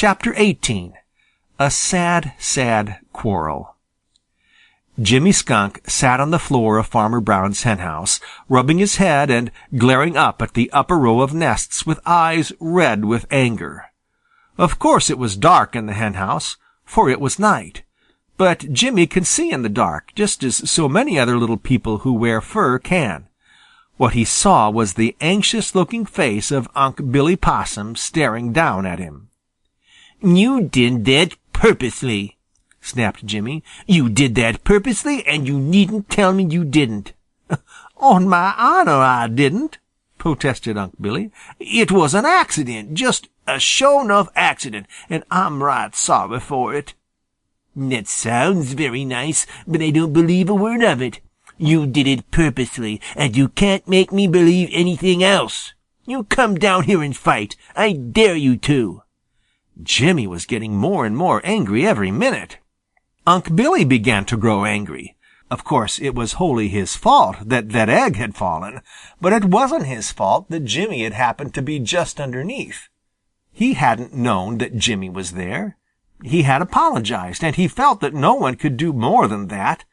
Chapter XVIII A Sad, Sad Quarrel Jimmy Skunk sat on the floor of Farmer Brown's henhouse, rubbing his head and glaring up at the upper row of nests with eyes red with anger. Of course it was dark in the henhouse, for it was night. But Jimmy can see in the dark, just as so many other little people who wear fur can. What he saw was the anxious-looking face of Unc' Billy Possum staring down at him. "You did that purposely," snapped Jimmy. "You did that purposely, and you needn't tell me you didn't." "On my honor I didn't," protested Unc' Billy. "It was an accident, just a sho' enough accident, and I'm right sorry for it." "That sounds very nice, but I don't believe a word of it. You did it purposely, and you can't make me believe anything else. You come down here and fight. I dare you to." Jimmy was getting more and more angry every minute. Unc' Billy began to grow angry. Of course, it was wholly his fault that that egg had fallen, but it wasn't his fault that Jimmy had happened to be just underneath. He hadn't known that Jimmy was there. He had apologized, and he felt that no one could do more than that.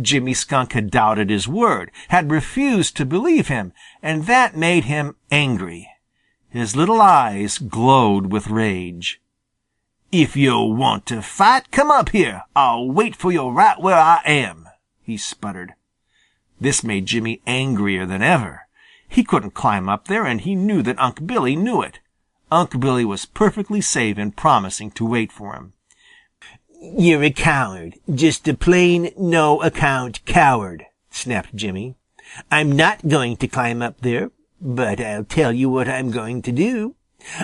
Jimmy Skunk had doubted his word, had refused to believe him, and that made him angry. His little eyes glowed with rage. "If yo' want to fight, come up here. I'll wait for yo' right where I am," he sputtered. This made Jimmy angrier than ever. He couldn't climb up there, and he knew that Unc' Billy knew it. Unc' Billy was perfectly safe in promising to wait for him. "You're a coward, just a plain no account coward," snapped Jimmy. "I'm not going to climb up there, but I'll tell you what I'm going to do.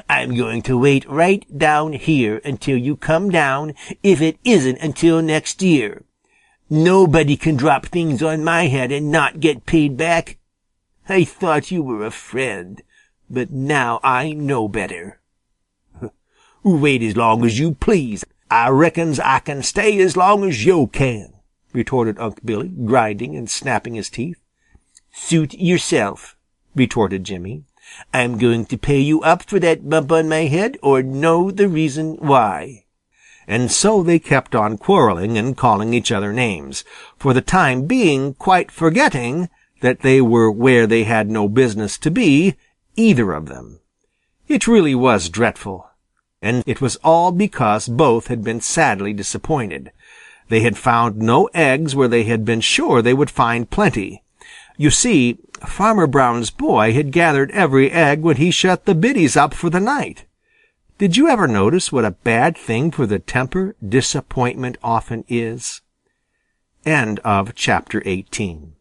I'm going to wait right down here until you come down, if it isn't until next year. Nobody can drop things on my head and not get paid back. I thought you were a friend, but now I know better." "Wait as long as you please. I reckons I can stay as long as yo' can," retorted Unc' Billy, grinding and snapping his teeth. "Suit yourself," retorted Jimmy. "I'm going to pay you up for that bump on my head or know the reason why." And so they kept on quarreling and calling each other names, for the time being quite forgetting that they were where they had no business to be, either of them. It really was dreadful. And it was all because both had been sadly disappointed. They had found no eggs where they had been sure they would find plenty. You see, Farmer Brown's boy had gathered every egg when he shut the biddies up for the night. Did you ever notice what a bad thing for the temper disappointment often is? End of chapter 18